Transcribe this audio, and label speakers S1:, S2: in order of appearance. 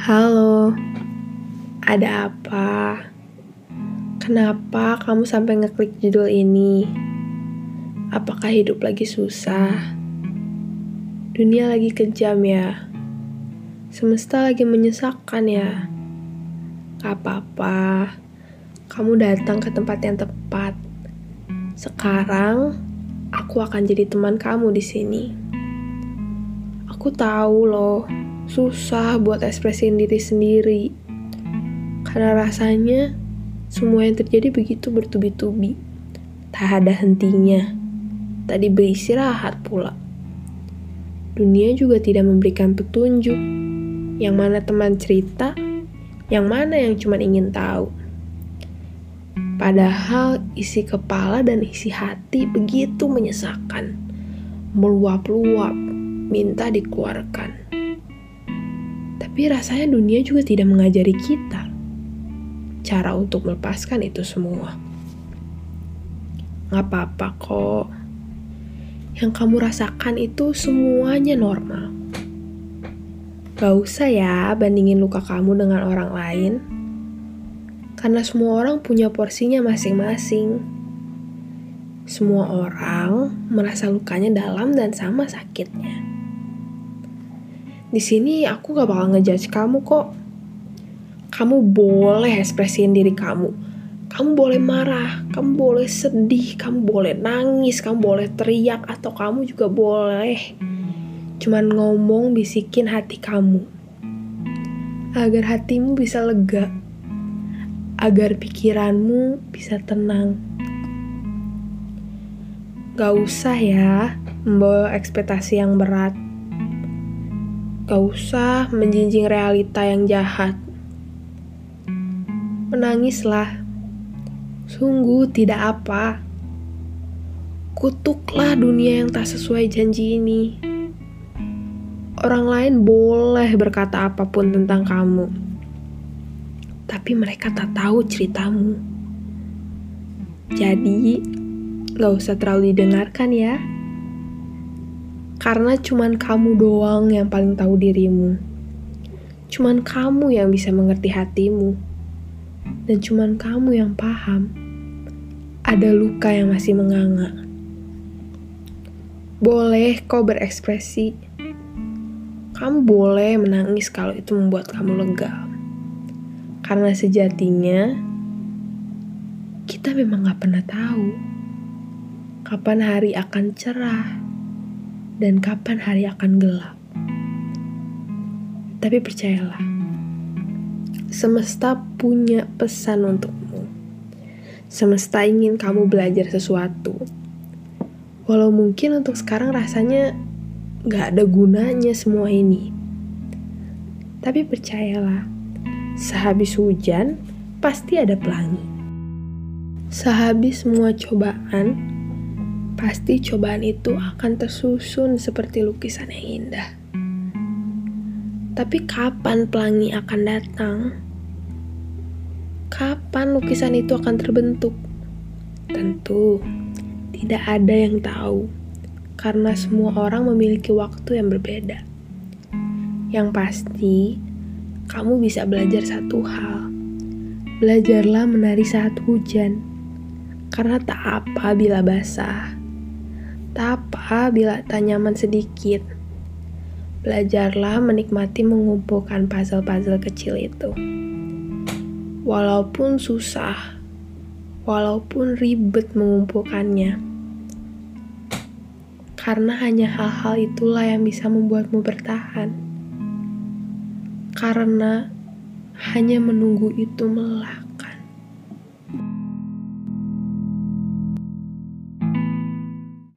S1: Halo, ada apa? Kenapa kamu sampai ngeklik judul ini? Apakah hidup lagi susah? Dunia lagi kejam ya? Semesta lagi menyesakkan ya? Gak apa-apa, kamu datang ke tempat yang tepat. Sekarang, aku akan jadi teman kamu di sini. Aku tahu loh, susah buat ekspresiin diri sendiri. Karena rasanya semua yang terjadi begitu bertubi-tubi. Tak ada hentinya. Tadi beristirahat pula. Dunia juga tidak memberikan petunjuk. Yang mana teman cerita, yang mana yang cuma ingin tahu. Padahal isi kepala dan isi hati begitu menyesakan. Meluap-luap, minta dikeluarkan. Tapi rasanya dunia juga tidak mengajari kita cara untuk melepaskan itu semua. Gak apa-apa kok. Yang kamu rasakan itu semuanya normal. Gak usah ya bandingin luka kamu dengan orang lain. Karena semua orang punya porsinya masing-masing. Semua orang merasa lukanya dalam dan sama sakitnya. Di sini aku gak bakal ngejudge kamu kok. Kamu boleh ekspresiin diri kamu. Kamu boleh marah, kamu boleh sedih, kamu boleh nangis, kamu boleh teriak, atau kamu juga boleh cuman ngomong bisikin hati kamu. Agar hatimu bisa lega. Agar pikiranmu bisa tenang. Gak usah ya membawa ekspektasi yang berat Gak usah menjinjing realita yang jahat. Menangislah. Sungguh tidak apa. Kutuklah dunia yang tak sesuai janji ini. Orang lain boleh berkata apa pun tentang kamu. Tapi mereka tak tahu ceritamu. Jadi, gak usah terlalu didengarkan ya karena cuman kamu doang yang paling tahu dirimu. Cuman kamu yang bisa mengerti hatimu. Dan cuman kamu yang paham. Ada luka yang masih menganga. Boleh kau berekspresi. Kamu boleh menangis kalau itu membuat kamu lega. Karena sejatinya, kita memang gak pernah tahu kapan hari akan cerah dan kapan hari akan gelap. Tapi percayalah, semesta punya pesan untukmu. Semesta ingin kamu belajar sesuatu. Walau mungkin untuk sekarang rasanya gak ada gunanya semua ini. Tapi percayalah, sehabis hujan pasti ada pelangi. Sehabis semua cobaan, pasti cobaan itu akan tersusun seperti lukisan yang indah. Tapi kapan pelangi akan datang? Kapan lukisan itu akan terbentuk? Tentu tidak ada yang tahu, karena semua orang memiliki waktu yang berbeda. Yang pasti, kamu bisa belajar satu hal. Belajarlah menari saat hujan, karena tak apa bila basah apa bila tak nyaman sedikit. Belajarlah menikmati mengumpulkan puzzle-puzzle kecil itu. Walaupun susah, walaupun ribet mengumpulkannya. Karena hanya hal-hal itulah yang bisa membuatmu bertahan. Karena hanya menunggu itu melak.